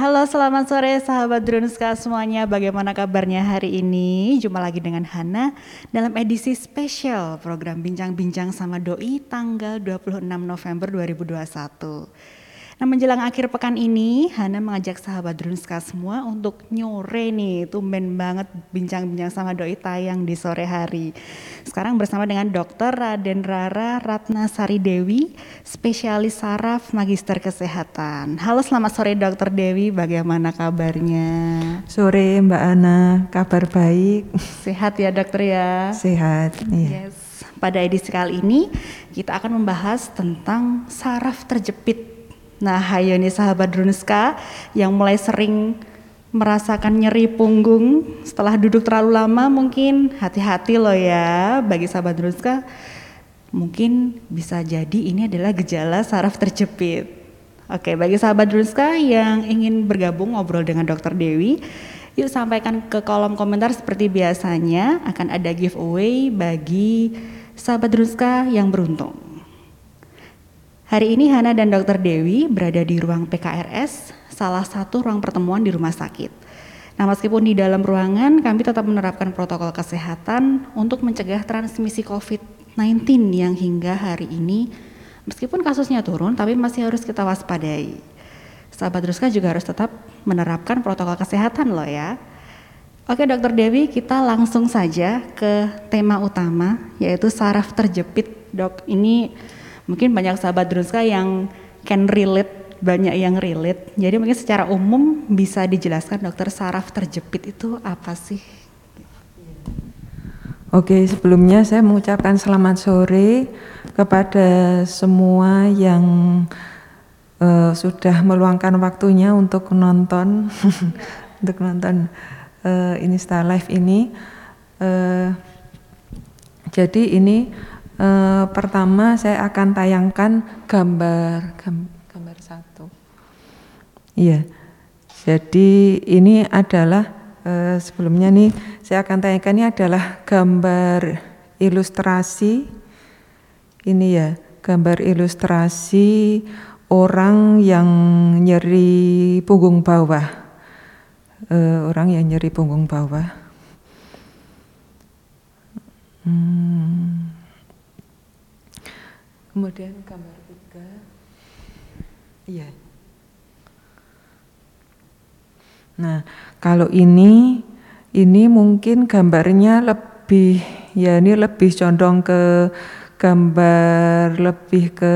Halo, selamat sore sahabat Drunska semuanya. Bagaimana kabarnya hari ini? Jumpa lagi dengan Hana dalam edisi spesial program Bincang-Bincang sama Doi tanggal 26 November 2021. Nah menjelang akhir pekan ini, Hana mengajak sahabat Drunska semua untuk nyore nih, tumben banget bincang-bincang sama doi tayang di sore hari. Sekarang bersama dengan Dr. Raden Rara Ratna Sari Dewi, spesialis saraf magister kesehatan. Halo selamat sore Dr. Dewi, bagaimana kabarnya? Sore Mbak Ana, kabar baik. Sehat ya dokter ya? Sehat, iya. Yes. Pada edisi kali ini kita akan membahas tentang saraf terjepit Nah, hayo nih sahabat Drunska yang mulai sering merasakan nyeri punggung setelah duduk terlalu lama mungkin hati-hati loh ya bagi sahabat Drunska. Mungkin bisa jadi ini adalah gejala saraf terjepit. Oke, bagi sahabat Drunska yang ingin bergabung ngobrol dengan Dokter Dewi, yuk sampaikan ke kolom komentar seperti biasanya akan ada giveaway bagi sahabat Drunska yang beruntung. Hari ini Hana dan Dr. Dewi berada di ruang PKRS, salah satu ruang pertemuan di rumah sakit. Nah, meskipun di dalam ruangan kami tetap menerapkan protokol kesehatan untuk mencegah transmisi COVID-19 yang hingga hari ini meskipun kasusnya turun tapi masih harus kita waspadai. Sahabat Ruska juga harus tetap menerapkan protokol kesehatan loh ya. Oke Dokter Dewi, kita langsung saja ke tema utama yaitu saraf terjepit. Dok, ini Mungkin banyak sahabat Drunska yang can relate, banyak yang relate. Jadi mungkin secara umum bisa dijelaskan dokter saraf terjepit itu apa sih? Oke, sebelumnya saya mengucapkan selamat sore kepada semua yang uh, sudah meluangkan waktunya untuk menonton, untuk nonton uh, Insta Live ini. Uh, jadi ini Uh, pertama saya akan tayangkan gambar gambar satu. Iya. Jadi ini adalah uh, sebelumnya nih saya akan tayangkan ini adalah gambar ilustrasi. Ini ya, gambar ilustrasi orang yang nyeri punggung bawah. Uh, orang yang nyeri punggung bawah. Hmm. Kemudian gambar tiga, iya. Nah, kalau ini, ini mungkin gambarnya lebih, ya ini lebih condong ke gambar lebih ke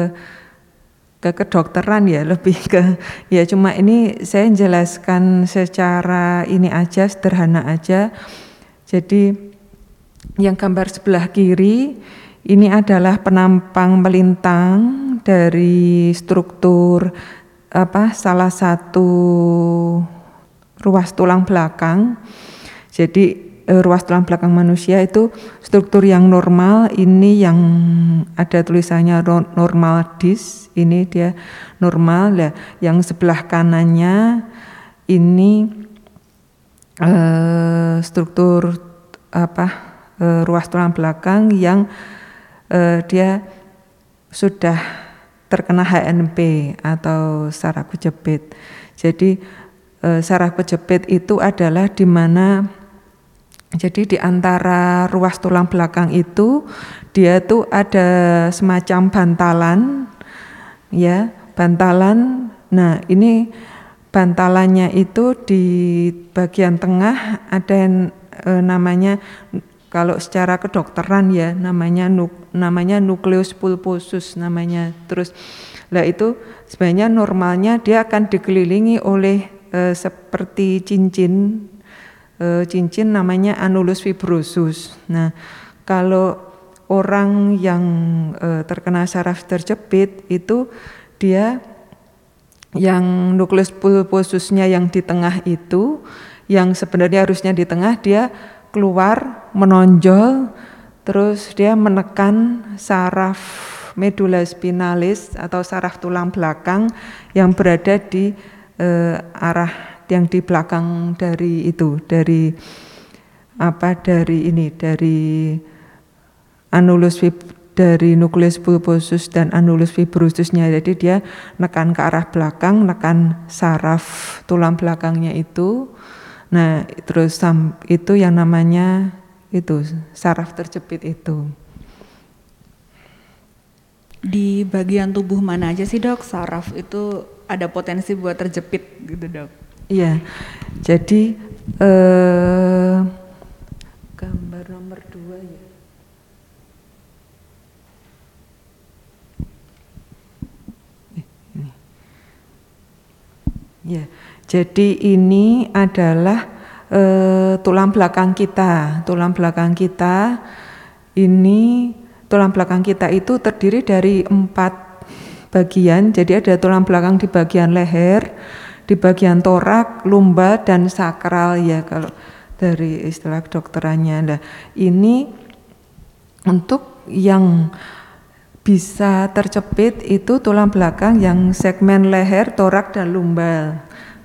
ke kedokteran ya, lebih ke ya cuma ini saya jelaskan secara ini aja sederhana aja. Jadi yang gambar sebelah kiri ini adalah penampang melintang dari struktur apa salah satu ruas tulang belakang. Jadi eh, ruas tulang belakang manusia itu struktur yang normal. Ini yang ada tulisannya normal dis ini dia normal. Ya yang sebelah kanannya ini eh, struktur apa eh, ruas tulang belakang yang uh, dia sudah terkena HNP atau saraf kejepit. Jadi uh, saraf kejepit itu adalah di mana jadi di antara ruas tulang belakang itu dia tuh ada semacam bantalan ya, bantalan. Nah, ini bantalannya itu di bagian tengah ada yang e, namanya kalau secara kedokteran ya namanya nuk, namanya nukleus pulposus namanya. Terus lah itu sebenarnya normalnya dia akan dikelilingi oleh e, seperti cincin e, cincin namanya anulus fibrosus. Nah, kalau orang yang e, terkena saraf terjepit itu dia yang nukleus pulposusnya yang di tengah itu yang sebenarnya harusnya di tengah dia keluar, menonjol, terus dia menekan saraf medula spinalis atau saraf tulang belakang yang berada di eh, arah yang di belakang dari itu, dari apa dari ini, dari anulus dari nukleus pulposus dan anulus fibrosusnya. Jadi dia nekan ke arah belakang, nekan saraf tulang belakangnya itu. Nah, terus itu yang namanya itu saraf terjepit itu. Di bagian tubuh mana aja sih dok saraf itu ada potensi buat terjepit gitu dok? Iya, jadi eh, gambar nomor dua ya. Ya, jadi ini adalah uh, tulang belakang kita. Tulang belakang kita ini tulang belakang kita itu terdiri dari empat bagian. Jadi ada tulang belakang di bagian leher, di bagian torak, lumbar dan sakral ya kalau dari istilah dokterannya. Nah, ini untuk yang bisa tercepit itu tulang belakang yang segmen leher, torak dan lumbar.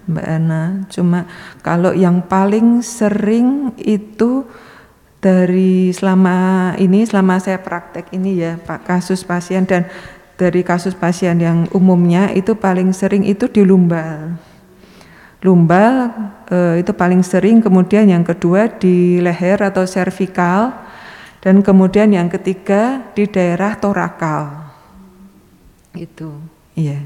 Mbak Ana, cuma kalau yang paling sering itu dari selama ini selama saya praktek ini ya Pak kasus pasien dan dari kasus pasien yang umumnya itu paling sering itu di lumbal. Lumbal eh, itu paling sering, kemudian yang kedua di leher atau servikal dan kemudian yang ketiga di daerah torakal. Itu, iya.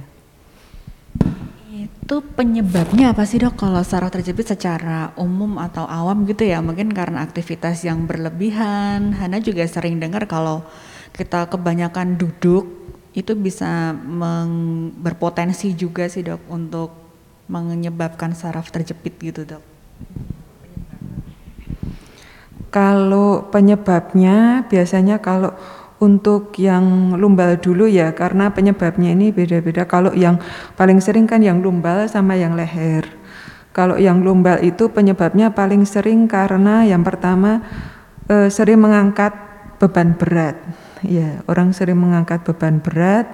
Itu penyebabnya apa sih dok kalau saraf terjepit secara umum atau awam gitu ya? Mungkin karena aktivitas yang berlebihan. Hana juga sering dengar kalau kita kebanyakan duduk itu bisa berpotensi juga sih dok untuk menyebabkan saraf terjepit gitu dok. Kalau penyebabnya biasanya kalau untuk yang lumbal dulu ya karena penyebabnya ini beda-beda. Kalau yang paling sering kan yang lumbal sama yang leher. Kalau yang lumbal itu penyebabnya paling sering karena yang pertama eh, sering mengangkat beban berat. Ya, orang sering mengangkat beban berat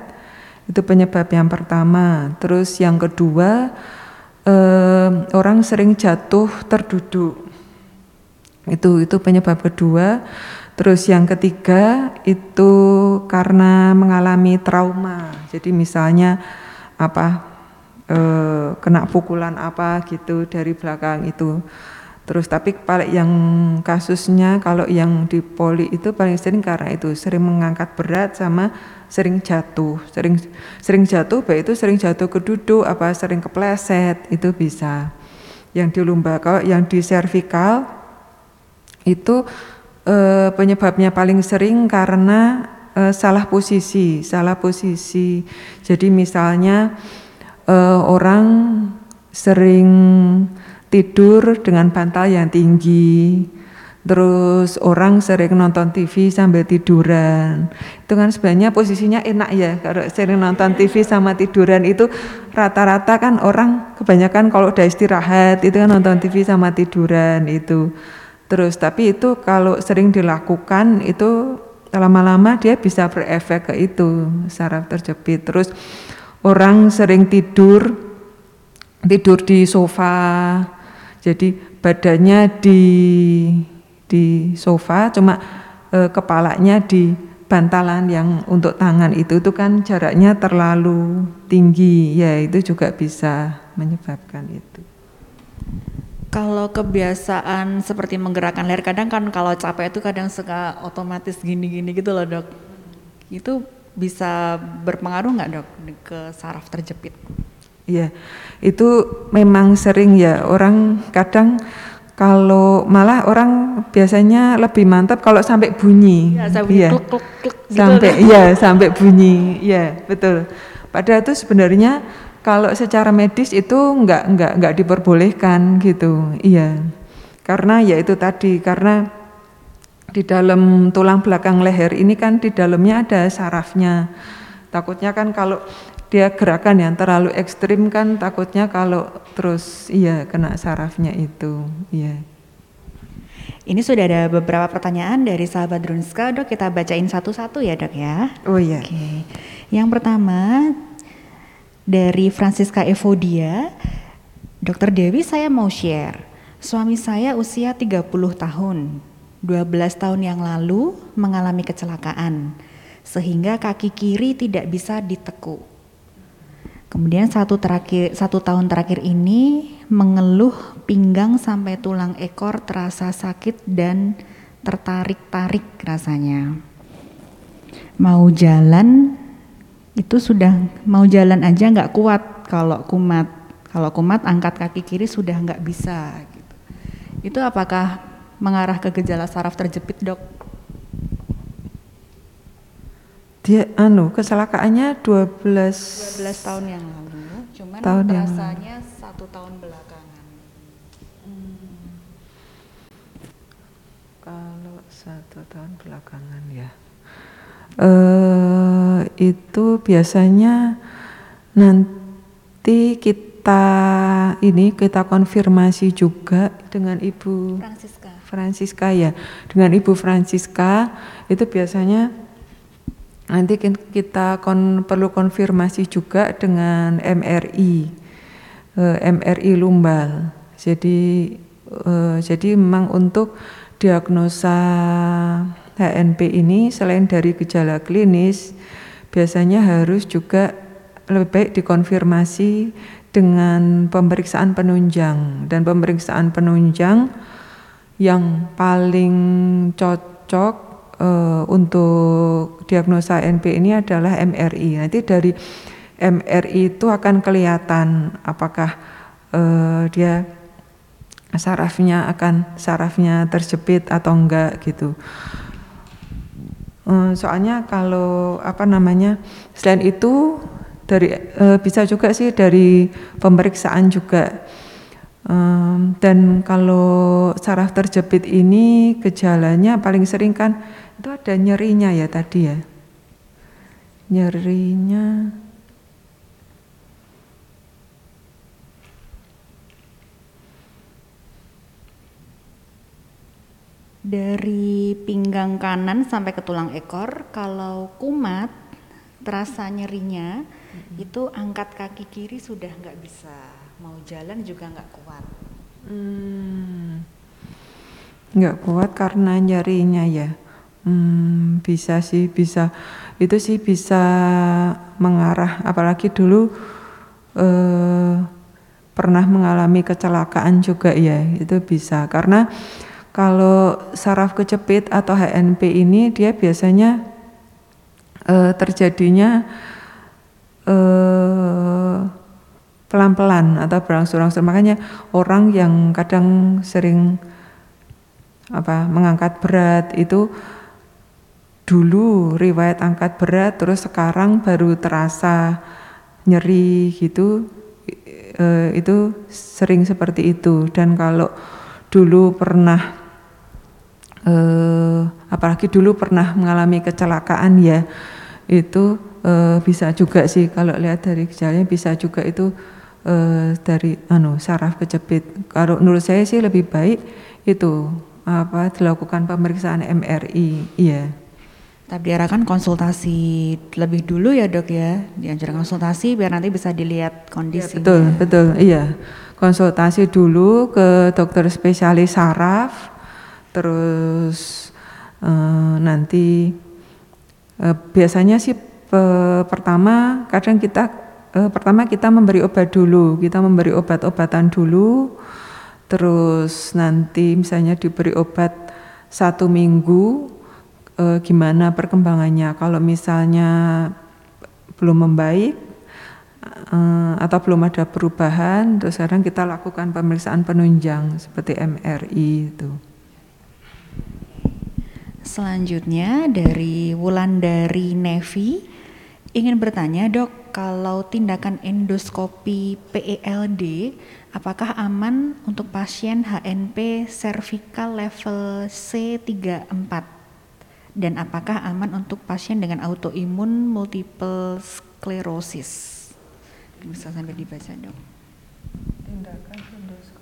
itu penyebab yang pertama. Terus yang kedua eh, orang sering jatuh terduduk itu itu penyebab kedua. Terus yang ketiga itu karena mengalami trauma. Jadi misalnya apa eh, kena pukulan apa gitu dari belakang itu. Terus tapi paling yang kasusnya kalau yang di poli itu paling sering karena itu sering mengangkat berat sama sering jatuh, sering sering jatuh baik itu sering jatuh ke duduk apa sering kepleset itu bisa. Yang di lumba kalau yang di servikal itu eh, penyebabnya paling sering karena eh, salah posisi, salah posisi. Jadi misalnya eh, orang sering tidur dengan bantal yang tinggi, terus orang sering nonton TV sambil tiduran. Itu kan sebenarnya posisinya enak ya, kalau sering nonton TV sama tiduran itu rata-rata kan orang kebanyakan kalau udah istirahat itu kan nonton TV sama tiduran itu. Terus tapi itu kalau sering dilakukan itu lama-lama dia bisa berefek ke itu saraf terjepit. Terus orang sering tidur tidur di sofa. Jadi badannya di di sofa cuma e, kepalanya di bantalan yang untuk tangan itu itu kan jaraknya terlalu tinggi ya itu juga bisa menyebabkan itu. Kalau kebiasaan seperti menggerakkan leher kadang kan kalau capek itu kadang suka otomatis gini-gini gitu loh dok. Itu bisa berpengaruh nggak dok ke saraf terjepit? Iya, itu memang sering ya orang kadang kalau malah orang biasanya lebih mantap kalau sampai bunyi. Ya, sampai ya. Kluk, kluk, kluk, gitu sampai iya sampai bunyi. Iya, betul. Padahal itu sebenarnya kalau secara medis itu enggak enggak enggak diperbolehkan gitu, iya. Karena ya itu tadi karena di dalam tulang belakang leher ini kan di dalamnya ada sarafnya. Takutnya kan kalau dia gerakan yang terlalu ekstrim kan takutnya kalau terus iya kena sarafnya itu, iya. Ini sudah ada beberapa pertanyaan dari sahabat Drunska, dok kita bacain satu-satu ya dok ya. Oh iya. Oke. Yang pertama dari Francisca Evodia, Dokter Dewi saya mau share. Suami saya usia 30 tahun, 12 tahun yang lalu mengalami kecelakaan. sehingga kaki kiri tidak bisa ditekuk. Kemudian satu terakhir satu tahun terakhir ini mengeluh pinggang sampai tulang ekor terasa sakit dan tertarik-tarik rasanya. Mau jalan itu sudah mau jalan aja nggak kuat kalau kumat. Kalau kumat angkat kaki kiri sudah nggak bisa. Gitu. Itu apakah mengarah ke gejala saraf terjepit dok? Dia anu kecelakaannya 12 12 tahun yang lalu, cuman tahun rasanya satu tahun belakangan. Hmm. Kalau satu tahun belakangan ya, uh, itu biasanya nanti kita ini kita konfirmasi juga dengan Ibu Francisca. Francisca ya, dengan Ibu Francisca itu biasanya Nanti kita kon, perlu konfirmasi juga dengan MRI, eh, MRI lumbal. Jadi eh, jadi memang untuk diagnosa HNP ini selain dari gejala klinis, biasanya harus juga lebih baik dikonfirmasi dengan pemeriksaan penunjang dan pemeriksaan penunjang yang paling cocok uh, untuk diagnosa NP ini adalah MRI. Nanti dari MRI itu akan kelihatan apakah uh, dia sarafnya akan sarafnya terjepit atau enggak gitu. Uh, soalnya kalau apa namanya selain itu dari uh, bisa juga sih dari pemeriksaan juga um, dan kalau saraf terjepit ini gejalanya paling sering kan itu ada nyerinya ya tadi ya. Nyerinya dari pinggang kanan sampai ke tulang ekor kalau kumat terasa nyerinya mm-hmm. itu angkat kaki kiri sudah nggak bisa mau jalan juga nggak kuat hmm. nggak hmm. kuat karena nyerinya ya Hmm, bisa sih, bisa. Itu sih bisa mengarah, apalagi dulu eh, pernah mengalami kecelakaan juga ya, itu bisa. Karena kalau saraf kejepit atau HNP ini dia biasanya eh, terjadinya eh, pelan-pelan atau berangsur-angsur. Makanya orang yang kadang sering apa mengangkat berat itu dulu riwayat angkat berat terus sekarang baru terasa nyeri gitu e, itu sering seperti itu dan kalau dulu pernah e, apalagi dulu pernah mengalami kecelakaan ya itu e, bisa juga sih kalau lihat dari gejalanya bisa juga itu e, dari anu saraf kejepit kalau menurut saya sih lebih baik itu apa dilakukan pemeriksaan MRI iya tapi diarahkan konsultasi lebih dulu ya dok ya, dianjurkan konsultasi biar nanti bisa dilihat kondisi. Ya, betul, betul, iya. Konsultasi dulu ke dokter spesialis saraf, terus eh, nanti eh, biasanya sih eh, pertama kadang kita eh, pertama kita memberi obat dulu, kita memberi obat-obatan dulu, terus nanti misalnya diberi obat satu minggu uh, gimana perkembangannya. Kalau misalnya belum membaik uh, atau belum ada perubahan, terus sekarang kita lakukan pemeriksaan penunjang seperti MRI itu. Selanjutnya dari Wulandari Nevi ingin bertanya dok, kalau tindakan endoskopi PELD apakah aman untuk pasien HNP cervical level C34? dan apakah aman untuk pasien dengan autoimun multiple sclerosis? Bisa sampai dibaca dong. Tindakan endoskopi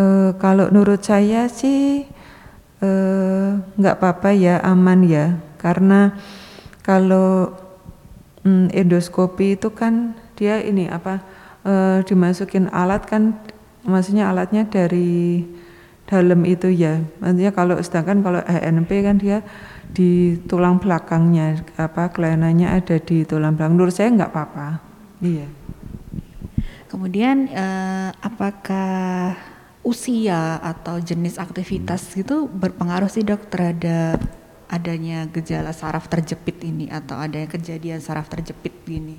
Uh, kalau menurut saya sih nggak uh, apa-apa ya aman ya karena kalau um, endoskopi itu kan dia ini apa e, dimasukin alat kan maksudnya alatnya dari dalam itu ya. Maksudnya kalau sedangkan kalau HNP kan dia di tulang belakangnya apa kelainannya ada di tulang belakang. Menurut saya nggak apa-apa. Iya. Kemudian eh, apakah usia atau jenis aktivitas itu berpengaruh sih dok terhadap adanya gejala saraf terjepit ini atau adanya kejadian saraf terjepit gini?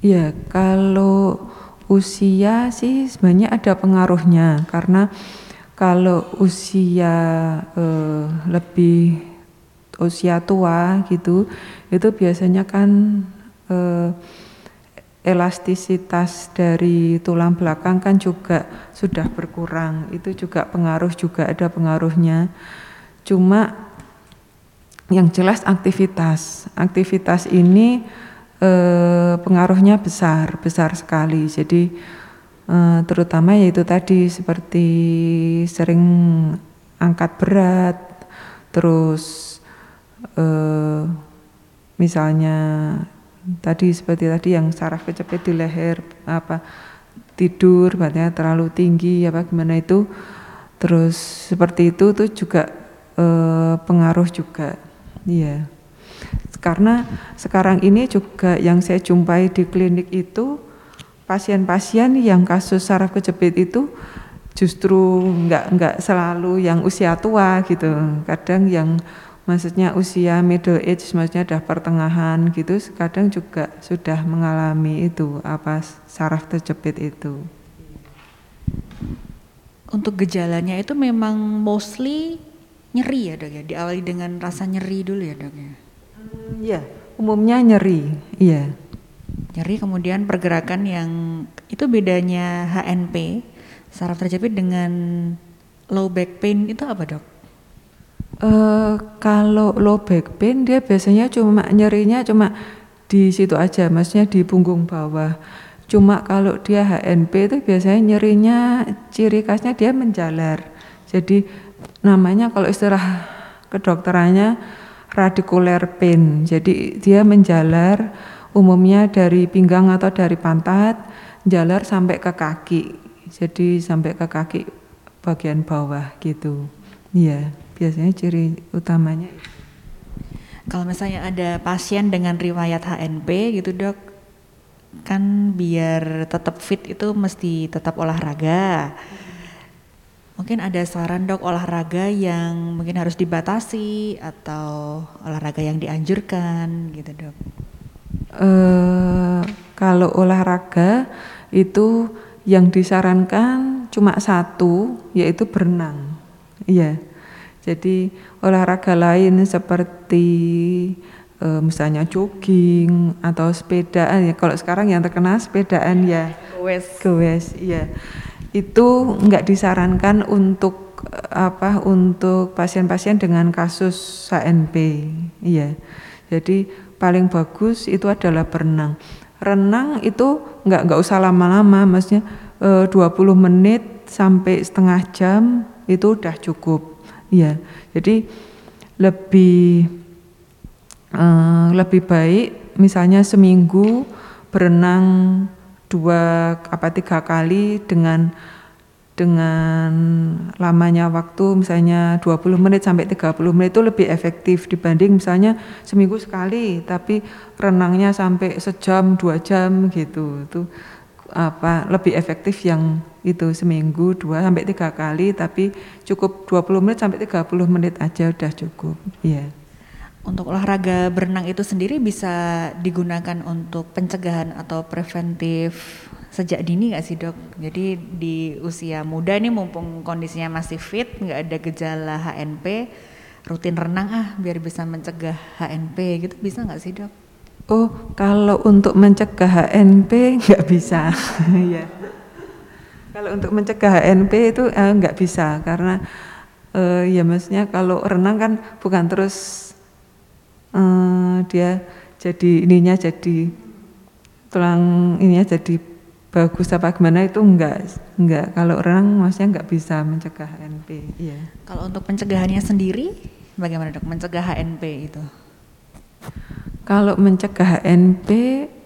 Iya, kalau usia sih sebenarnya ada pengaruhnya karena kalau usia eh, lebih usia tua gitu itu biasanya kan eh, elastisitas dari tulang belakang kan juga sudah berkurang. Itu juga pengaruh juga ada pengaruhnya. Cuma yang jelas aktivitas. Aktivitas ini eh, pengaruhnya besar, besar sekali. Jadi eh, terutama yaitu tadi seperti sering angkat berat, terus eh, misalnya tadi seperti tadi yang saraf kecepit di leher apa tidur badannya terlalu tinggi apa gimana itu. Terus seperti itu tuh juga eh, pengaruh juga. Iya. Karena sekarang ini juga yang saya jumpai di klinik itu pasien-pasien yang kasus saraf kejepit itu justru nggak nggak selalu yang usia tua gitu. Kadang yang maksudnya usia middle age maksudnya udah pertengahan gitu kadang juga sudah mengalami itu apa saraf terjepit itu untuk gejalanya itu memang mostly nyeri ya dok ya diawali dengan rasa nyeri dulu ya dok ya Iya, umumnya nyeri. Iya. Nyeri kemudian pergerakan yang itu bedanya HNP saraf terjepit dengan low back pain itu apa dok? Uh, kalau low back pain dia biasanya cuma nyerinya cuma di situ aja, maksudnya di punggung bawah. Cuma kalau dia HNP itu biasanya nyerinya ciri khasnya dia menjalar. Jadi namanya kalau istilah kedokterannya radikuler pain. Jadi dia menjalar umumnya dari pinggang atau dari pantat, jalar sampai ke kaki. Jadi sampai ke kaki bagian bawah gitu. Iya, biasanya ciri utamanya Kalau misalnya ada pasien dengan riwayat HNP gitu dok, kan biar tetap fit itu mesti tetap olahraga. Mungkin ada saran dok olahraga yang mungkin harus dibatasi atau olahraga yang dianjurkan gitu dok? Uh, kalau olahraga itu yang disarankan cuma satu yaitu berenang. Iya. Jadi olahraga lain seperti uh, misalnya jogging atau sepedaan ya kalau sekarang yang terkenal sepedaan ya. Gowes. Gowes, iya itu nggak disarankan untuk apa untuk pasien-pasien dengan kasus HNP iya jadi paling bagus itu adalah berenang renang itu nggak nggak usah lama-lama maksudnya e, 20 menit sampai setengah jam itu udah cukup iya. Jadi lebih e, lebih baik misalnya seminggu berenang dua apa tiga kali dengan dengan lamanya waktu misalnya 20 menit sampai 30 menit itu lebih efektif dibanding misalnya seminggu sekali tapi renangnya sampai sejam dua jam gitu. Itu apa lebih efektif yang itu seminggu dua sampai tiga kali tapi cukup 20 menit sampai 30 menit aja udah cukup yeah. Untuk olahraga berenang itu sendiri bisa digunakan untuk pencegahan atau preventif sejak dini nggak sih dok? Jadi di usia muda ini mumpung kondisinya masih fit, nggak ada gejala HNP, rutin renang ah biar bisa mencegah HNP gitu bisa nggak sih dok? Oh kalau untuk mencegah HNP nggak bisa, ya. Kalau untuk mencegah HNP itu eh, nggak bisa karena eh, ya maksudnya kalau renang kan bukan terus uh, dia jadi ininya jadi tulang ininya jadi bagus apa gimana itu enggak enggak kalau orang maksudnya enggak bisa mencegah HNP iya. Kalau untuk pencegahannya sendiri bagaimana dok? Mencegah HNP itu? Kalau mencegah HNP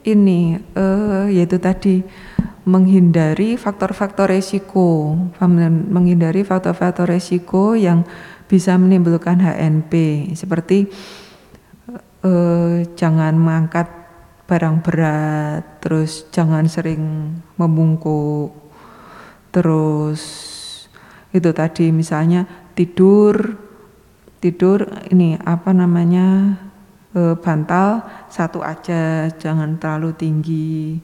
ini uh, yaitu tadi menghindari faktor-faktor resiko, menghindari faktor-faktor resiko yang bisa menimbulkan HNP seperti eh, jangan mengangkat barang berat, terus jangan sering membungkuk, terus itu tadi misalnya tidur tidur ini apa namanya eh, bantal satu aja, jangan terlalu tinggi,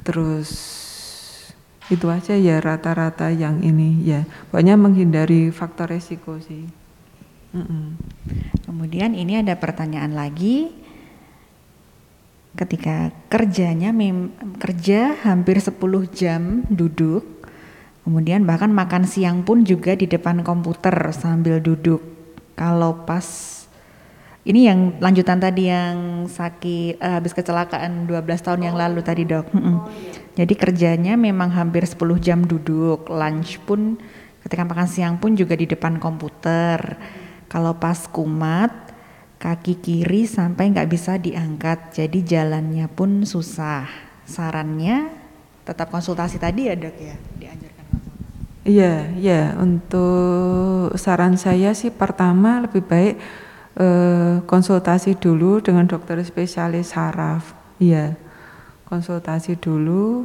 terus itu aja ya rata-rata yang ini ya pokoknya menghindari faktor resiko sih mm -mm. kemudian ini ada pertanyaan lagi ketika kerjanya mem kerja hampir 10 jam duduk kemudian bahkan makan siang pun juga di depan komputer sambil duduk kalau pas ini yang lanjutan tadi yang sakit uh, habis kecelakaan 12 tahun yang lalu tadi dok. Mm -mm. Jadi kerjanya memang hampir 10 jam duduk, lunch pun ketika makan siang pun juga di depan komputer. Kalau pas kumat, kaki kiri sampai nggak bisa diangkat, jadi jalannya pun susah. Sarannya tetap konsultasi tadi ya dok ya, dianjurkan Iya, iya. Untuk saran saya sih pertama lebih baik eh, konsultasi dulu dengan dokter spesialis saraf. Iya, konsultasi dulu.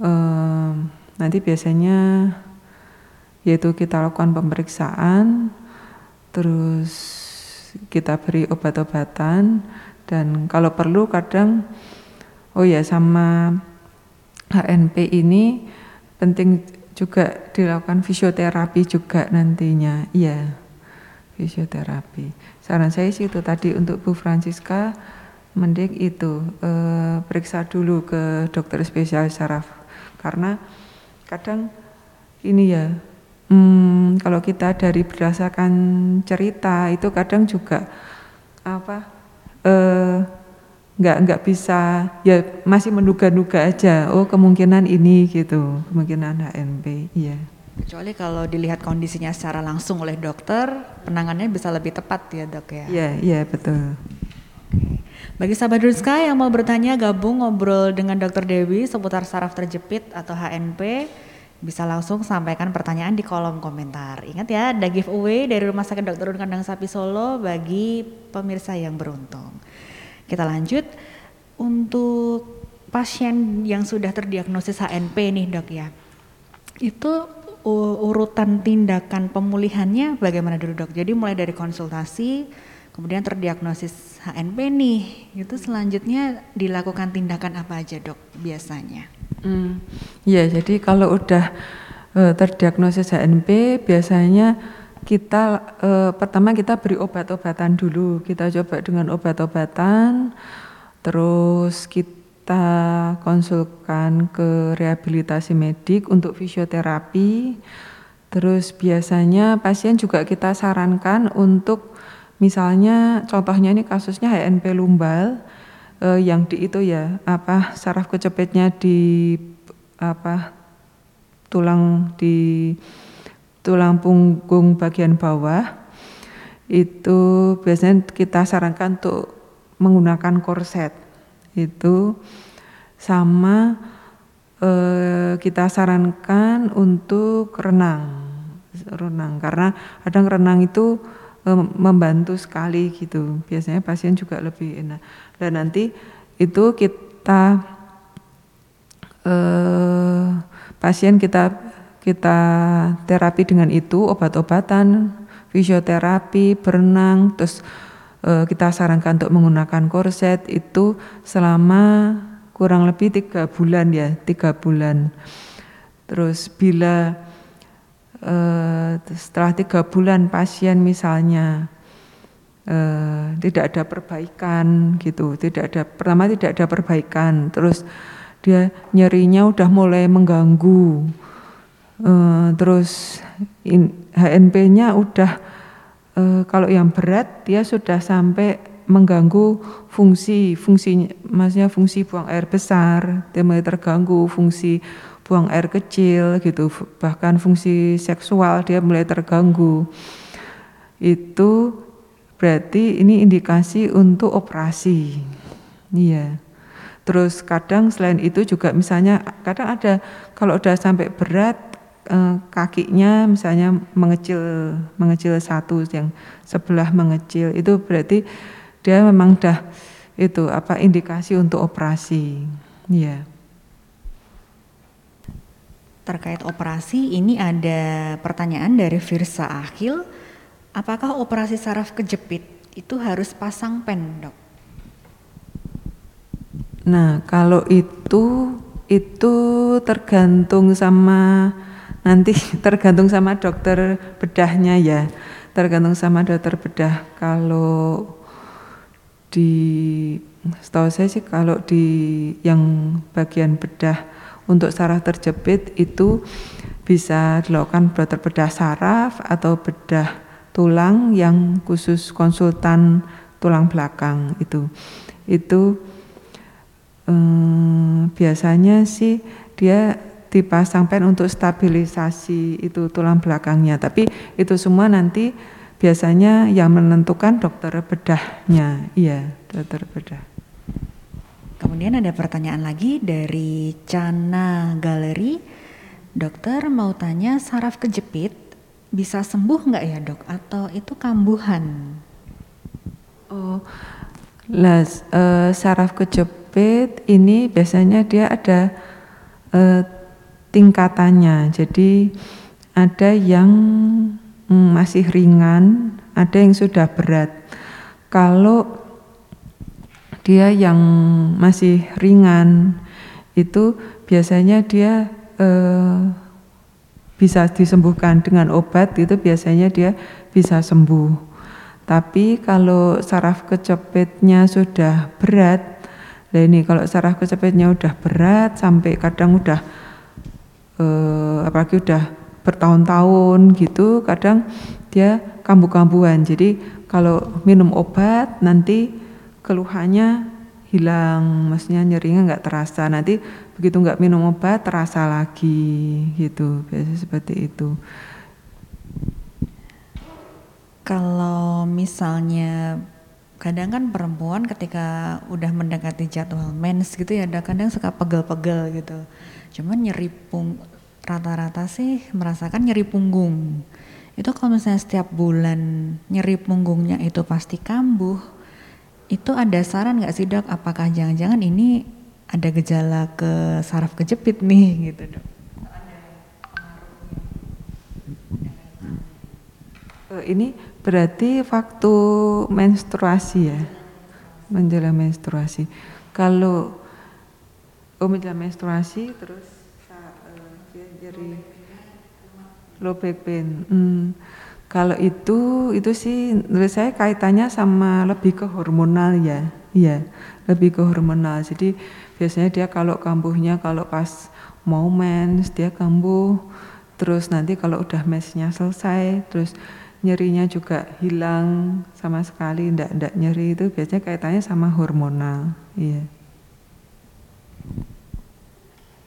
Eh, nanti biasanya yaitu kita lakukan pemeriksaan, terus kita beri obat-obatan dan kalau perlu kadang oh ya sama HNP ini penting juga dilakukan fisioterapi juga nantinya. Iya. Fisioterapi saran saya sih itu tadi untuk Bu Francisca mending itu eh, periksa dulu ke dokter spesialis saraf karena kadang ini ya hmm, kalau kita dari berdasarkan cerita itu kadang juga apa eh, nggak nggak bisa ya masih menduga-duga aja oh kemungkinan ini gitu kemungkinan HNP iya Kecuali kalau dilihat kondisinya secara langsung oleh dokter, penanganannya bisa lebih tepat ya dok ya? Iya, iya betul. Bagi sahabat Druska yang mau bertanya gabung ngobrol dengan dokter Dewi seputar saraf terjepit atau HNP, bisa langsung sampaikan pertanyaan di kolom komentar. Ingat ya, ada giveaway dari Rumah Sakit Dr. Kandang Sapi Solo bagi pemirsa yang beruntung. Kita lanjut untuk pasien yang sudah terdiagnosis HNP nih dok ya. Itu urutan tindakan pemulihannya bagaimana dulu dok? Jadi mulai dari konsultasi, kemudian terdiagnosis HNP nih, itu selanjutnya dilakukan tindakan apa aja dok biasanya? Hmm, ya jadi kalau udah uh, terdiagnosis HNP biasanya kita uh, pertama kita beri obat-obatan dulu, kita coba dengan obat-obatan, terus kita konsulkan ke rehabilitasi medik untuk fisioterapi. Terus biasanya pasien juga kita sarankan untuk misalnya contohnya ini kasusnya HNP lumbal eh, yang di itu ya apa saraf kecepetnya di apa tulang di tulang punggung bagian bawah. Itu biasanya kita sarankan untuk menggunakan korset. Itu sama eh, kita sarankan untuk renang renang. Karena kadang renang itu membantu sekali gitu. Biasanya pasien juga lebih enak. Dan nanti itu kita eh, pasien kita kita terapi dengan itu obat-obatan fisioterapi berenang terus uh, kita sarankan untuk menggunakan korset itu selama kurang lebih tiga bulan ya tiga bulan. Terus bila uh, setelah tiga bulan pasien misalnya uh, tidak ada perbaikan gitu tidak ada pertama tidak ada perbaikan terus dia nyerinya udah mulai mengganggu. Uh, terus HNP-nya udah kalau yang berat dia sudah sampai mengganggu fungsi fungsi maksudnya fungsi buang air besar dia mulai terganggu fungsi buang air kecil gitu bahkan fungsi seksual dia mulai terganggu itu berarti ini indikasi untuk operasi iya Terus kadang selain itu juga misalnya kadang ada kalau udah sampai berat eh, kakinya misalnya mengecil mengecil satu yang sebelah mengecil itu berarti dia memang udah itu apa indikasi untuk operasi. Ya. Terkait operasi ini ada pertanyaan dari Firsa Akhil, apakah operasi saraf kejepit itu harus pasang pen, Dok? Nah, kalau itu itu tergantung sama nanti tergantung sama dokter bedahnya ya. Tergantung sama dokter bedah. Kalau di setahu saya sih kalau di yang bagian bedah untuk saraf terjepit itu bisa dilakukan dokter bedah saraf atau bedah tulang yang khusus konsultan tulang belakang itu. Itu hmm, biasanya sih dia dipasang pen untuk stabilisasi itu tulang belakangnya. Tapi itu semua nanti biasanya yang menentukan dokter bedahnya. Iya dokter bedah kemudian ada pertanyaan lagi dari Cana Galeri dokter mau tanya saraf kejepit bisa sembuh nggak ya dok atau itu kambuhan oh las uh, saraf kejepit jepit ini biasanya dia ada eh, tingkatannya. Jadi ada yang mm, masih ringan, ada yang sudah berat. Kalau dia yang masih ringan itu biasanya dia eh, bisa disembuhkan dengan obat itu biasanya dia bisa sembuh. Tapi kalau saraf kecepitnya sudah berat Nah ini kalau saraf kecepitnya udah berat sampai kadang udah eh, apalagi udah bertahun-tahun gitu, kadang dia kambuh-kambuhan. Jadi kalau minum obat nanti keluhannya hilang, maksudnya nyerinya nggak terasa. Nanti begitu nggak minum obat terasa lagi gitu, biasanya seperti itu. Kalau misalnya kadang kan perempuan ketika udah mendekati jadwal mens gitu ya kadang suka pegel-pegel gitu cuman nyeri pung rata-rata sih merasakan nyeri punggung itu kalau misalnya setiap bulan nyeri punggungnya itu pasti kambuh itu ada saran nggak sih dok apakah jangan-jangan ini ada gejala ke saraf kejepit nih gitu dok eh, ini Berarti waktu menstruasi ya, menjelang menstruasi. Kalau oh menjelang menstruasi terus uh, jadi low back pain. Hmm. Kalau itu itu sih menurut saya kaitannya sama lebih ke hormonal ya, iya lebih ke hormonal. Jadi biasanya dia kalau kambuhnya kalau pas mau mens dia kambuh, terus nanti kalau udah mensnya selesai terus nyerinya juga hilang sama sekali ndak ndak nyeri itu biasanya kaitannya sama hormonal. Iya.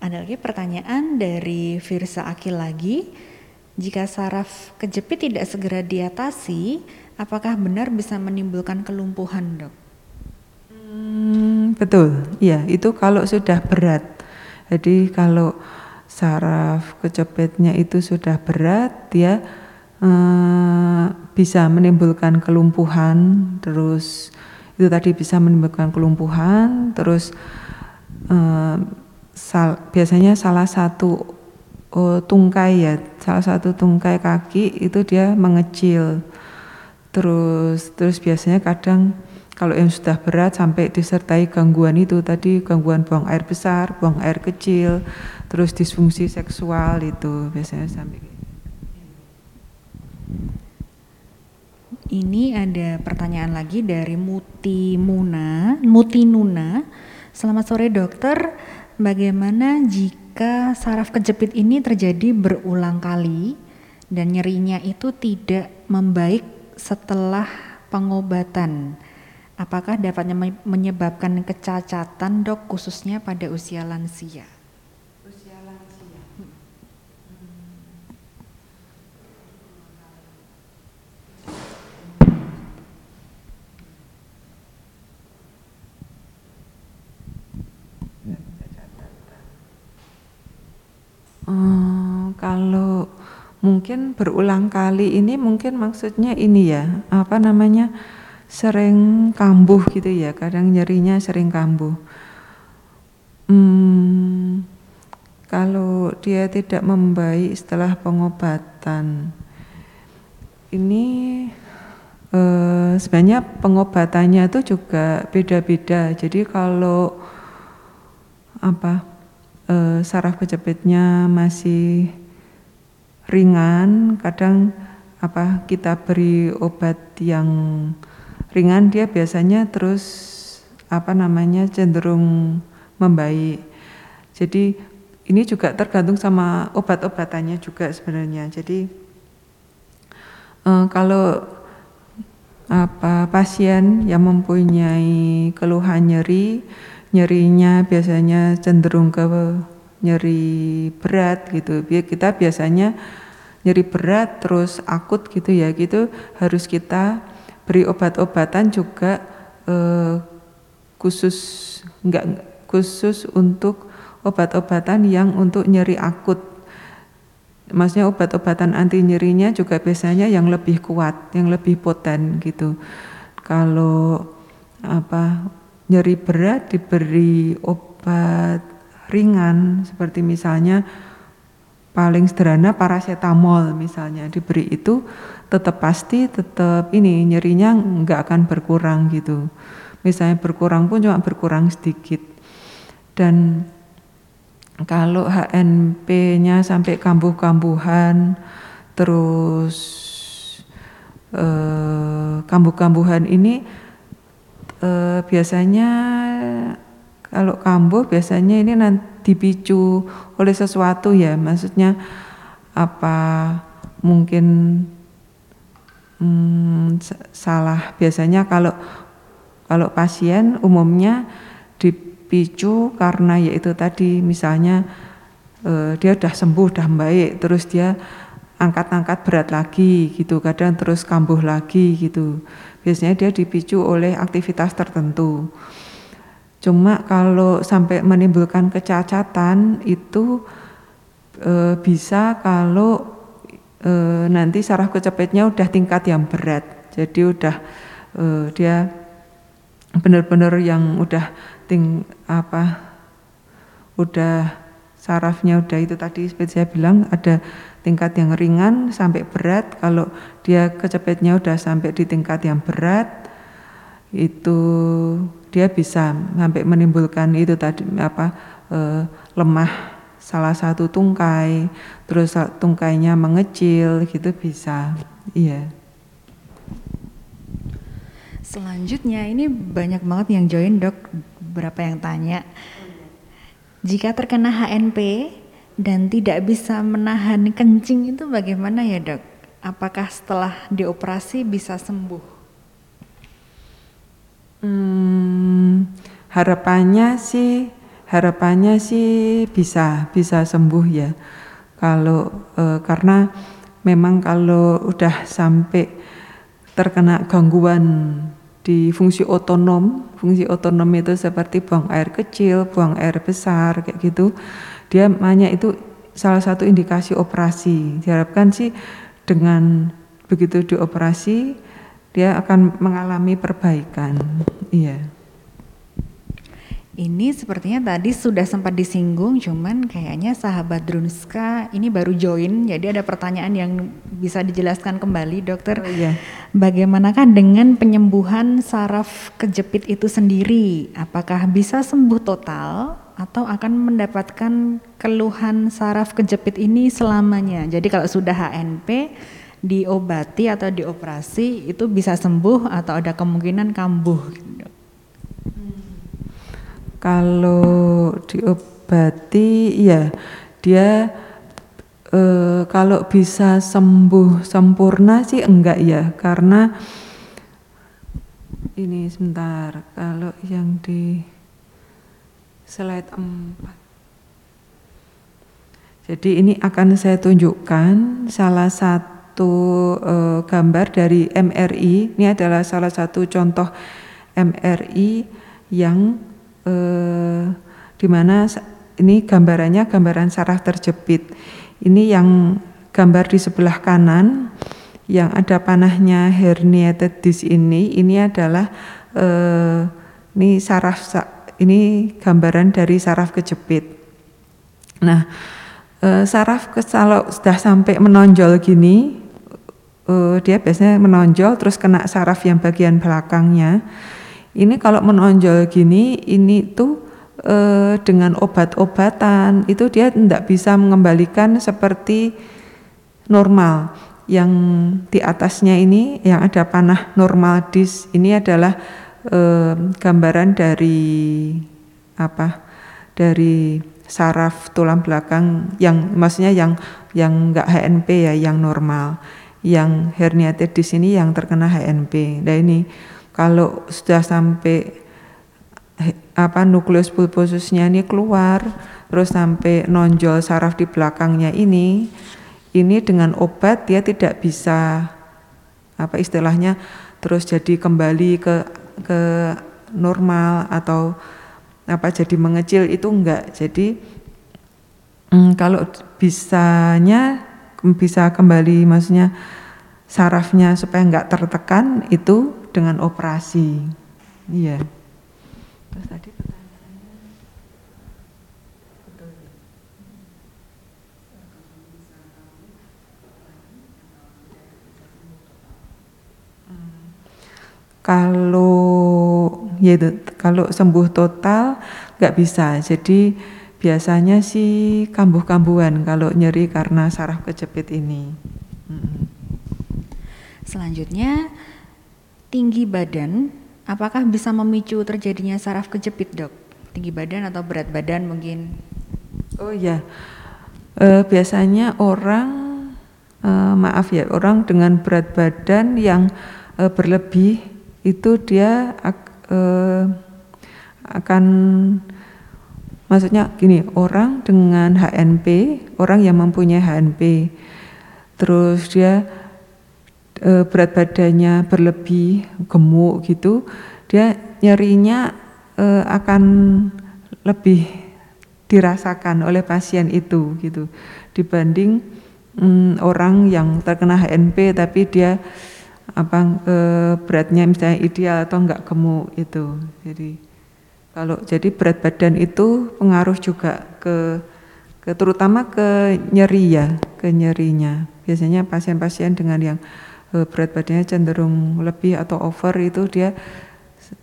Ada lagi pertanyaan dari Firsa Akil lagi jika saraf kejepit tidak segera diatasi apakah benar bisa menimbulkan kelumpuhan dok? Hmm, betul. Iya itu kalau sudah berat. Jadi kalau saraf kejepitnya itu sudah berat dia Eh, bisa menimbulkan kelumpuhan, terus itu tadi bisa menimbulkan kelumpuhan, terus uh, sal, biasanya salah satu uh, tungkai ya, salah satu tungkai kaki itu dia mengecil, terus terus biasanya kadang kalau yang sudah berat sampai disertai gangguan itu tadi gangguan buang air besar, buang air kecil, terus disfungsi seksual itu biasanya sampai Ini ada pertanyaan lagi dari Muti Muna, Muti Nuna. Selamat sore dokter, bagaimana jika saraf kejepit ini terjadi berulang kali dan nyerinya itu tidak membaik setelah pengobatan? Apakah dapat menyebabkan kecacatan dok khususnya pada usia lansia? Uh, kalau mungkin berulang kali ini mungkin maksudnya ini ya apa namanya sering kambuh gitu ya kadang nyerinya sering kambuh. Hmm, kalau dia tidak membaik setelah pengobatan ini eh, sebenarnya pengobatannya itu juga beda-beda. Jadi kalau apa eh, saraf kejepitnya masih ringan kadang apa kita beri obat yang ringan dia biasanya terus apa namanya cenderung membaik. Jadi ini juga tergantung sama obat-obatannya juga sebenarnya. Jadi eh, kalau apa pasien yang mempunyai keluhan nyeri, nyerinya biasanya cenderung ke nyeri berat gitu. Kita biasanya nyeri berat terus akut gitu ya, gitu harus kita beri obat-obatan juga eh, khusus enggak khusus untuk obat-obatan yang untuk nyeri akut. Maksudnya obat-obatan anti nyerinya juga biasanya yang lebih kuat, yang lebih poten gitu. Kalau apa nyeri berat diberi obat ringan seperti misalnya paling sederhana paracetamol misalnya diberi itu tetap pasti tetap ini nyerinya nggak akan berkurang gitu. Misalnya berkurang pun cuma berkurang sedikit. Dan kalau HNP-nya sampai kambuh-kambuhan terus eh, kambuh-kambuhan ini eh, biasanya kalau kambuh biasanya ini nanti dipicu oleh sesuatu ya, maksudnya apa mungkin hmm, salah. Biasanya kalau kalau pasien umumnya dipicu karena yaitu tadi misalnya eh, dia udah sembuh, udah baik, terus dia angkat-angkat berat lagi gitu, kadang terus kambuh lagi gitu. Biasanya dia dipicu oleh aktivitas tertentu. Cuma kalau sampai menimbulkan kecacatan itu e, bisa kalau e, nanti saraf kecepetnya udah tingkat yang berat. Jadi udah e, dia benar-benar yang udah ting apa udah sarafnya udah itu tadi seperti saya bilang ada tingkat yang ringan sampai berat. Kalau dia kecepetnya udah sampai di tingkat yang berat itu dia bisa sampai menimbulkan itu tadi apa e, lemah salah satu tungkai terus tungkainya mengecil gitu bisa. Iya. Selanjutnya ini banyak banget yang join dok. Berapa yang tanya? Jika terkena HNP dan tidak bisa menahan kencing itu bagaimana ya dok apakah setelah dioperasi bisa sembuh Hmm, harapannya sih harapannya sih bisa bisa sembuh ya. Kalau e, karena memang kalau udah sampai terkena gangguan di fungsi otonom, fungsi otonom itu seperti buang air kecil, buang air besar kayak gitu. Dia banyak itu salah satu indikasi operasi. Diharapkan sih dengan begitu dioperasi dia akan mengalami perbaikan. Iya. Ini sepertinya tadi sudah sempat disinggung, cuman kayaknya sahabat Drunska ini baru join, jadi ada pertanyaan yang bisa dijelaskan kembali, dokter. Oh, iya. Bagaimanakah dengan penyembuhan saraf kejepit itu sendiri? Apakah bisa sembuh total atau akan mendapatkan keluhan saraf kejepit ini selamanya? Jadi kalau sudah HNP, diobati atau dioperasi itu bisa sembuh atau ada kemungkinan kambuh? Kalau diobati ya dia e, kalau bisa sembuh sempurna sih enggak ya karena ini sebentar kalau yang di slide 4 jadi ini akan saya tunjukkan salah satu uh, gambar dari MRI. Ini adalah salah satu contoh MRI yang uh, di mana ini gambarannya gambaran saraf terjepit. Ini yang gambar di sebelah kanan yang ada panahnya herniated disc ini ini adalah eh, ini saraf ini gambaran dari saraf kejepit. Nah, eh, saraf kalau sudah sampai menonjol gini eh, dia biasanya menonjol terus kena saraf yang bagian belakangnya. Ini kalau menonjol gini ini tuh eh, dengan obat-obatan itu dia tidak bisa mengembalikan seperti normal. Yang di atasnya ini yang ada panah normal dis ini adalah eh, gambaran dari apa? Dari saraf tulang belakang yang maksudnya yang yang enggak HNP ya, yang normal. Yang herniated disc ini yang terkena HNP. Nah ini kalau sudah sampai apa nukleus pulposusnya ini keluar terus sampai nonjol saraf di belakangnya ini ini dengan obat dia tidak bisa apa istilahnya terus jadi kembali ke ke normal atau apa jadi mengecil itu enggak jadi hmm, kalau bisanya bisa kembali maksudnya sarafnya supaya enggak tertekan itu dengan operasi iya Terus tadi. Hmm. Kalau ya kalau sembuh total nggak bisa. Jadi biasanya sih kambuh-kambuhan kalau nyeri karena saraf kejepit ini. Hmm. Selanjutnya tinggi badan Apakah bisa memicu terjadinya saraf kejepit dok? Tinggi badan atau berat badan mungkin? Oh iya, e, biasanya orang e, maaf ya orang dengan berat badan yang e, berlebih itu dia e, akan maksudnya gini orang dengan HNP orang yang mempunyai HNP terus dia e, berat badannya berlebih, gemuk gitu, dia nyerinya e, akan lebih dirasakan oleh pasien itu gitu dibanding mm, orang yang terkena HNP tapi dia apa e, beratnya misalnya ideal atau enggak gemuk itu. Jadi kalau jadi berat badan itu pengaruh juga ke, ke terutama ke nyeri ya, ke nyerinya. Biasanya pasien-pasien dengan yang Eh, berat badannya cenderung lebih atau over itu dia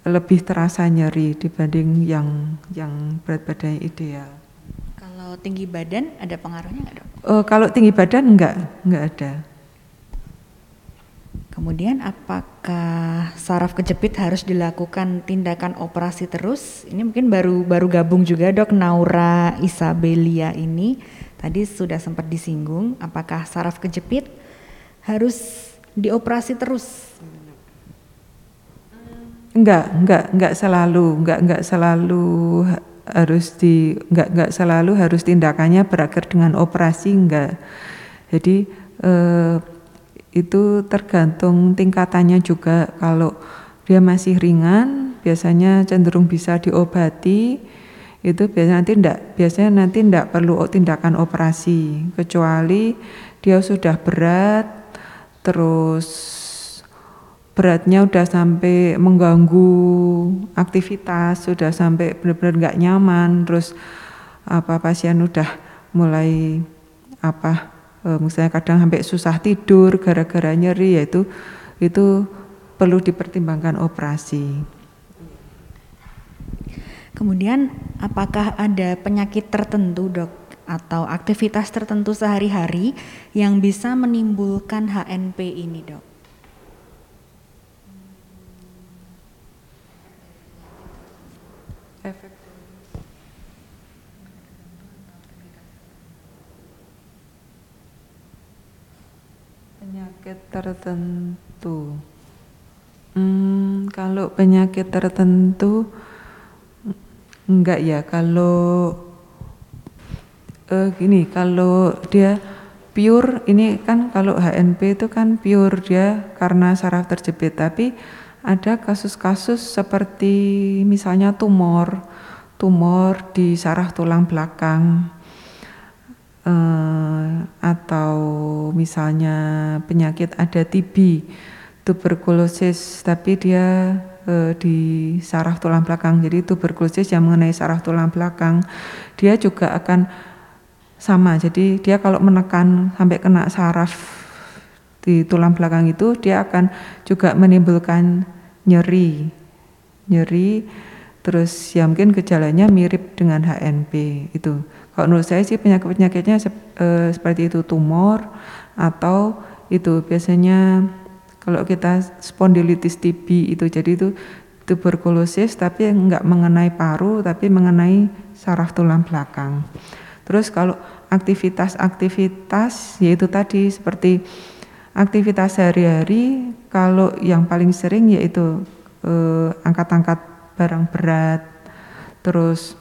lebih terasa nyeri dibanding yang yang berat badannya ideal. Kalau tinggi badan ada pengaruhnya nggak dok? Uh, kalau tinggi badan enggak, enggak ada. Kemudian apakah saraf kejepit harus dilakukan tindakan operasi terus? Ini mungkin baru baru gabung juga dok Naura Isabelia ini tadi sudah sempat disinggung apakah saraf kejepit harus dioperasi terus? Enggak, enggak, enggak selalu, enggak, enggak selalu harus di, enggak, enggak selalu harus tindakannya berakhir dengan operasi, enggak. Jadi eh, itu tergantung tingkatannya juga. Kalau dia masih ringan, biasanya cenderung bisa diobati. Itu biasanya nanti enggak, biasanya nanti enggak perlu tindakan operasi, kecuali dia sudah berat, terus beratnya udah sampai mengganggu aktivitas, sudah sampai benar-benar nggak nyaman, terus apa pasien udah mulai apa e, misalnya kadang sampai susah tidur gara-gara nyeri yaitu itu perlu dipertimbangkan operasi. Kemudian apakah ada penyakit tertentu dok atau aktivitas tertentu sehari-hari yang bisa menimbulkan HNP ini, Dok? Penyakit tertentu. Hmm, kalau penyakit tertentu enggak ya. Kalau uh, gini kalau dia pure ini kan kalau HNP itu kan pure dia karena saraf terjepit tapi ada kasus-kasus seperti misalnya tumor tumor di saraf tulang belakang eh, atau misalnya penyakit ada TB, tuberkulosis tapi dia eh, di saraf tulang belakang. Jadi tuberkulosis yang mengenai saraf tulang belakang, dia juga akan sama. Jadi dia kalau menekan sampai kena saraf di tulang belakang itu dia akan juga menimbulkan nyeri. Nyeri terus ya mungkin gejalanya mirip dengan HNP itu. Kalau menurut saya sih penyakit-penyakitnya e, seperti itu tumor atau itu biasanya kalau kita spondilitis TB itu jadi itu tuberkulosis tapi enggak mengenai paru tapi mengenai saraf tulang belakang. Terus kalau aktivitas-aktivitas yaitu tadi seperti aktivitas sehari-hari kalau yang paling sering yaitu eh, angkat-angkat barang berat, terus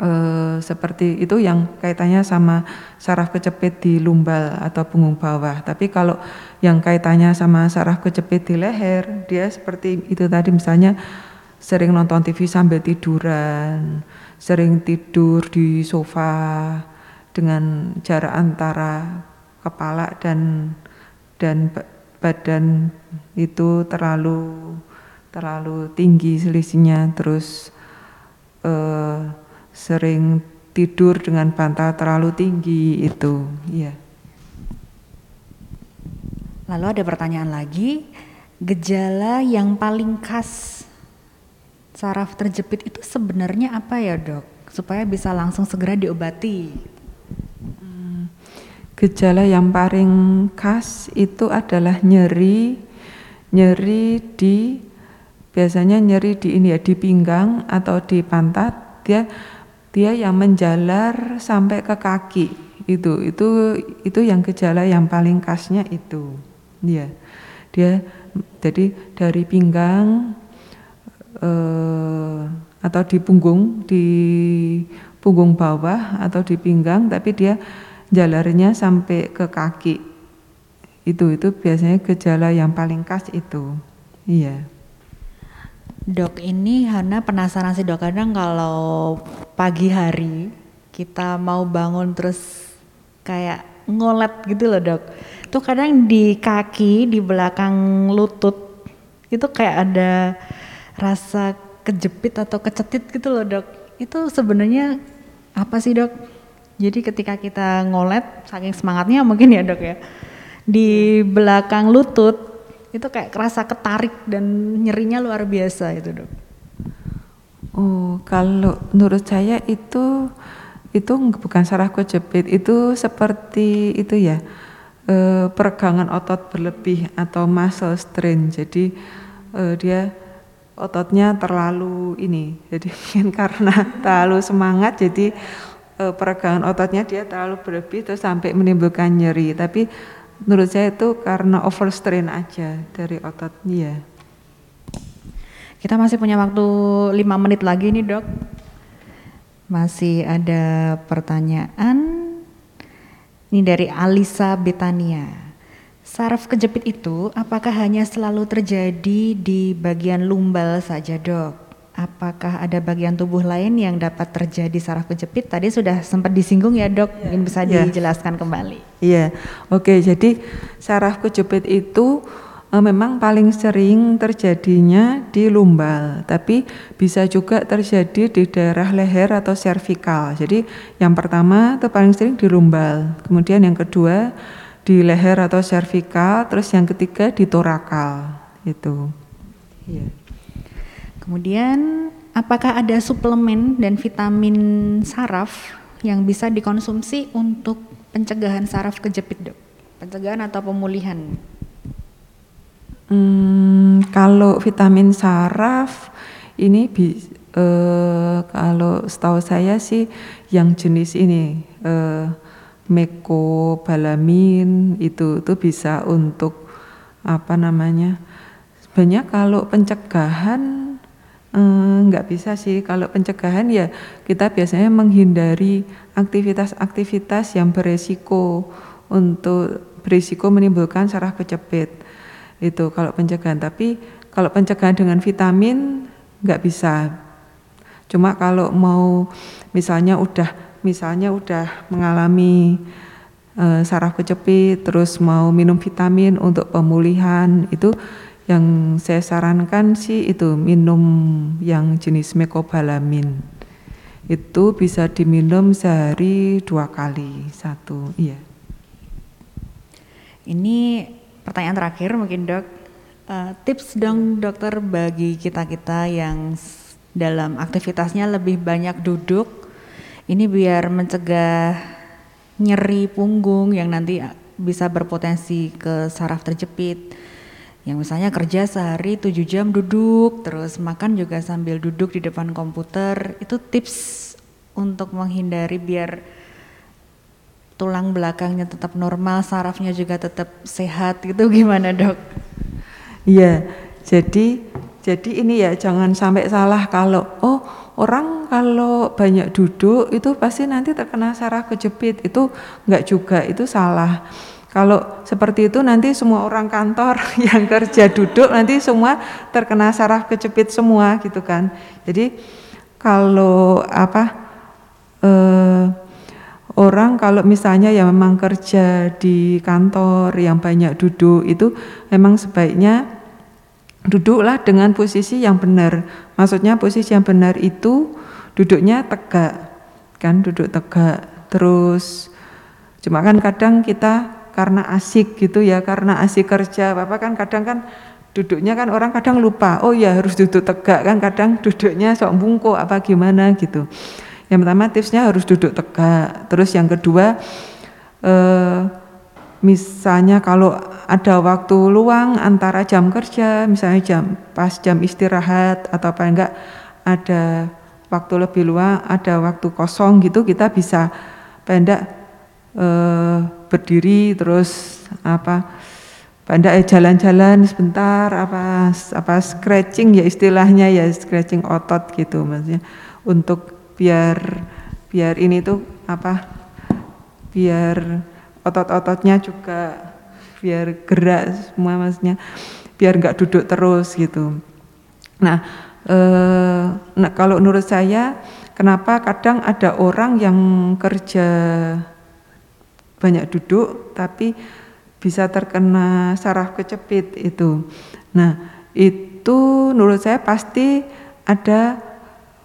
eh, seperti itu yang kaitannya sama saraf kecepit di lumbal atau punggung bawah. Tapi kalau yang kaitannya sama saraf kecepit di leher, dia seperti itu tadi misalnya sering nonton TV sambil tiduran, sering tidur di sofa dengan jarak antara kepala dan dan badan itu terlalu terlalu tinggi selisihnya terus uh, sering tidur dengan bantal terlalu tinggi itu ya lalu ada pertanyaan lagi gejala yang paling khas saraf terjepit itu sebenarnya apa ya dok? Supaya bisa langsung segera diobati. Hmm, gejala yang paling khas itu adalah nyeri nyeri di biasanya nyeri di ini ya di pinggang atau di pantat dia dia yang menjalar sampai ke kaki. Itu itu itu yang gejala yang paling khasnya itu. Dia dia jadi dari pinggang eh, atau di punggung di punggung bawah atau di pinggang tapi dia jalarnya sampai ke kaki. Itu itu biasanya gejala yang paling khas itu. Iya Dok ini Hana penasaran sih dok kadang kalau pagi hari kita mau bangun terus kayak ngolet gitu loh dok. Itu kadang di kaki di belakang lutut itu kayak ada rasa kejepit atau kecetit gitu loh dok. Itu sebenarnya apa sih dok? Jadi ketika kita ngolet saking semangatnya mungkin ya dok ya di belakang lutut itu kayak kerasa ketarik dan nyerinya luar biasa itu dok. Oh kalau menurut saya itu itu bukan saraf kejepit itu seperti itu ya eh, peregangan otot berlebih atau muscle strain jadi eh, dia ototnya terlalu ini jadi karena terlalu semangat jadi eh, peregangan ototnya dia terlalu berlebih terus sampai menimbulkan nyeri tapi menurut saya itu karena overstrain aja dari otot dia. Kita masih punya waktu lima menit lagi nih dok. Masih ada pertanyaan. Ini dari Alisa Betania. Saraf kejepit itu apakah hanya selalu terjadi di bagian lumbal saja dok? Apakah ada bagian tubuh lain yang dapat terjadi saraf kejepit? Tadi sudah sempat disinggung ya dok, yeah. mungkin bisa yeah. dijelaskan kembali. Iya, yeah. oke. Okay, jadi saraf kejepit itu e, memang paling sering terjadinya di lumbal, tapi bisa juga terjadi di daerah leher atau servikal. Jadi yang pertama itu paling sering di lumbal, kemudian yang kedua di leher atau servikal, terus yang ketiga di torakal. Itu. Iya. Yeah. Kemudian apakah ada suplemen dan vitamin saraf yang bisa dikonsumsi untuk pencegahan saraf kejepit dok? Pencegahan atau pemulihan? Hmm, kalau vitamin saraf ini bi, eh, kalau setahu saya sih yang jenis ini eh, mekobalamin itu itu bisa untuk apa namanya? Sebenarnya kalau pencegahan Enggak bisa sih, kalau pencegahan ya kita biasanya menghindari aktivitas-aktivitas yang beresiko untuk berisiko menimbulkan saraf kejepit. Itu kalau pencegahan, tapi kalau pencegahan dengan vitamin enggak bisa. Cuma kalau mau misalnya udah misalnya udah mengalami uh, saraf kejepit terus mau minum vitamin untuk pemulihan itu yang saya sarankan sih itu minum yang jenis mekobalamin itu bisa diminum sehari dua kali satu iya. Ini pertanyaan terakhir mungkin dok. Uh, tips dong dokter bagi kita kita yang dalam aktivitasnya lebih banyak duduk. Ini biar mencegah nyeri punggung yang nanti bisa berpotensi ke saraf terjepit yang misalnya kerja sehari 7 jam duduk terus makan juga sambil duduk di depan komputer itu tips untuk menghindari biar tulang belakangnya tetap normal sarafnya juga tetap sehat gitu gimana dok? Iya jadi jadi ini ya jangan sampai salah kalau oh orang kalau banyak duduk itu pasti nanti terkena saraf kejepit itu enggak juga itu salah. Kalau seperti itu nanti semua orang kantor yang kerja duduk nanti semua terkena saraf kejepit semua gitu kan. Jadi kalau apa eh, orang kalau misalnya yang memang kerja di kantor yang banyak duduk itu memang sebaiknya duduklah dengan posisi yang benar. Maksudnya posisi yang benar itu duduknya tegak, kan duduk tegak. Terus cuma kan kadang kita karena asik gitu ya, karena asik kerja, Bapak kan kadang kan duduknya kan orang kadang lupa, oh ya harus duduk tegak kan kadang duduknya sok bungkuk apa gimana gitu. Yang pertama tipsnya harus duduk tegak. Terus yang kedua eh, misalnya kalau ada waktu luang antara jam kerja misalnya jam pas jam istirahat atau apa enggak ada waktu lebih luang ada waktu kosong gitu kita bisa pendak eh, berdiri terus apa eh, jalan-jalan sebentar apa apa scratching ya istilahnya ya scratching otot gitu maksudnya untuk biar biar ini tuh apa biar otot-ototnya juga biar gerak semua maksudnya biar nggak duduk terus gitu. Nah, eh, nah kalau menurut saya kenapa kadang ada orang yang kerja banyak duduk tapi bisa terkena saraf kecepit itu. Nah, itu menurut saya pasti ada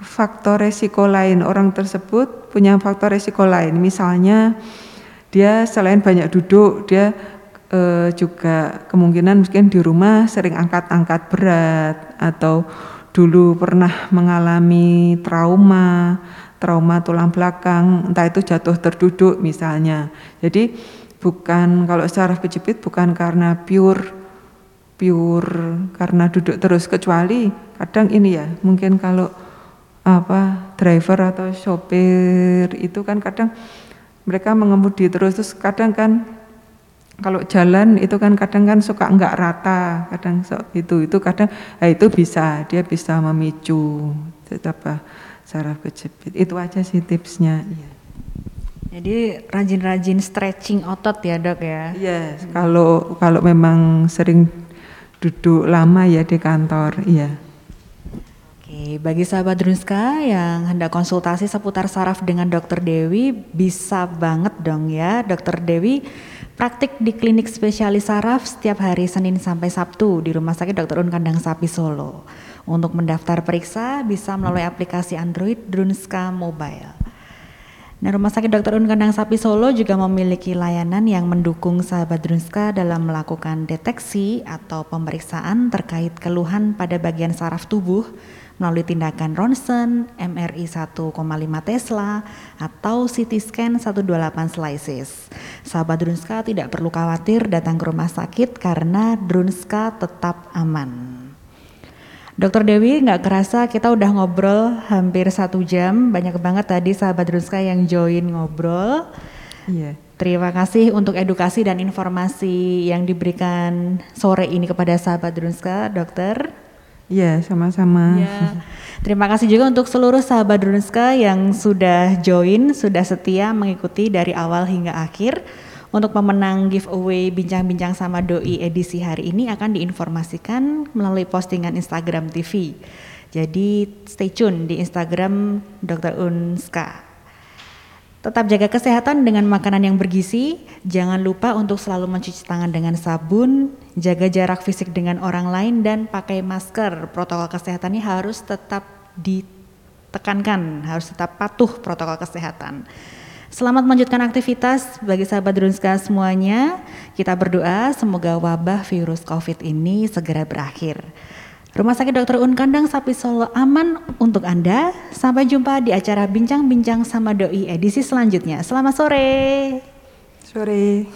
faktor resiko lain. Orang tersebut punya faktor resiko lain. Misalnya dia selain banyak duduk, dia e, juga kemungkinan mungkin di rumah sering angkat-angkat berat atau dulu pernah mengalami trauma, trauma tulang belakang, entah itu jatuh terduduk misalnya. Jadi bukan kalau secara kejepit bukan karena pure pure karena duduk terus. Kecuali kadang ini ya mungkin kalau apa driver atau sopir itu kan kadang mereka mengemudi terus. Terus kadang kan kalau jalan itu kan kadang kan suka enggak rata kadang itu itu kadang nah itu bisa dia bisa memicu apa saraf kejepit itu aja sih tipsnya iya. jadi rajin-rajin stretching otot ya dok ya iya yes, kalau kalau memang sering duduk lama ya di kantor iya Oke, bagi sahabat Drunska yang hendak konsultasi seputar saraf dengan Dokter Dewi, bisa banget dong ya, Dokter Dewi praktik di klinik spesialis saraf setiap hari Senin sampai Sabtu di Rumah Sakit Dr. Un Kandang Sapi Solo. Untuk mendaftar periksa bisa melalui aplikasi Android Drunska Mobile. Nah, Rumah Sakit Dr. Un Kandang Sapi Solo juga memiliki layanan yang mendukung sahabat Drunska dalam melakukan deteksi atau pemeriksaan terkait keluhan pada bagian saraf tubuh melalui tindakan ronsen, MRI 1,5 Tesla, atau CT scan 128 slices. Sahabat Drunska tidak perlu khawatir datang ke rumah sakit karena Drunska tetap aman. Dokter Dewi nggak kerasa kita udah ngobrol hampir satu jam, banyak banget tadi sahabat Drunska yang join ngobrol. Iya. Yeah. Terima kasih untuk edukasi dan informasi yang diberikan sore ini kepada sahabat Drunska, dokter. Iya, sama-sama. Ya. Terima kasih juga untuk seluruh sahabat Drunska yang sudah join, sudah setia mengikuti dari awal hingga akhir. Untuk pemenang giveaway bincang-bincang sama doi edisi hari ini akan diinformasikan melalui postingan Instagram TV. Jadi stay tune di Instagram Dr. Unska. Tetap jaga kesehatan dengan makanan yang bergizi. Jangan lupa untuk selalu mencuci tangan dengan sabun, jaga jarak fisik dengan orang lain dan pakai masker. Protokol kesehatan ini harus tetap ditekankan, harus tetap patuh protokol kesehatan. Selamat melanjutkan aktivitas bagi sahabat Drunska semuanya. Kita berdoa semoga wabah virus COVID ini segera berakhir. Rumah Sakit Dr. Un Kandang Sapi Solo aman untuk Anda. Sampai jumpa di acara Bincang-Bincang sama Doi edisi selanjutnya. Selamat sore. Sore.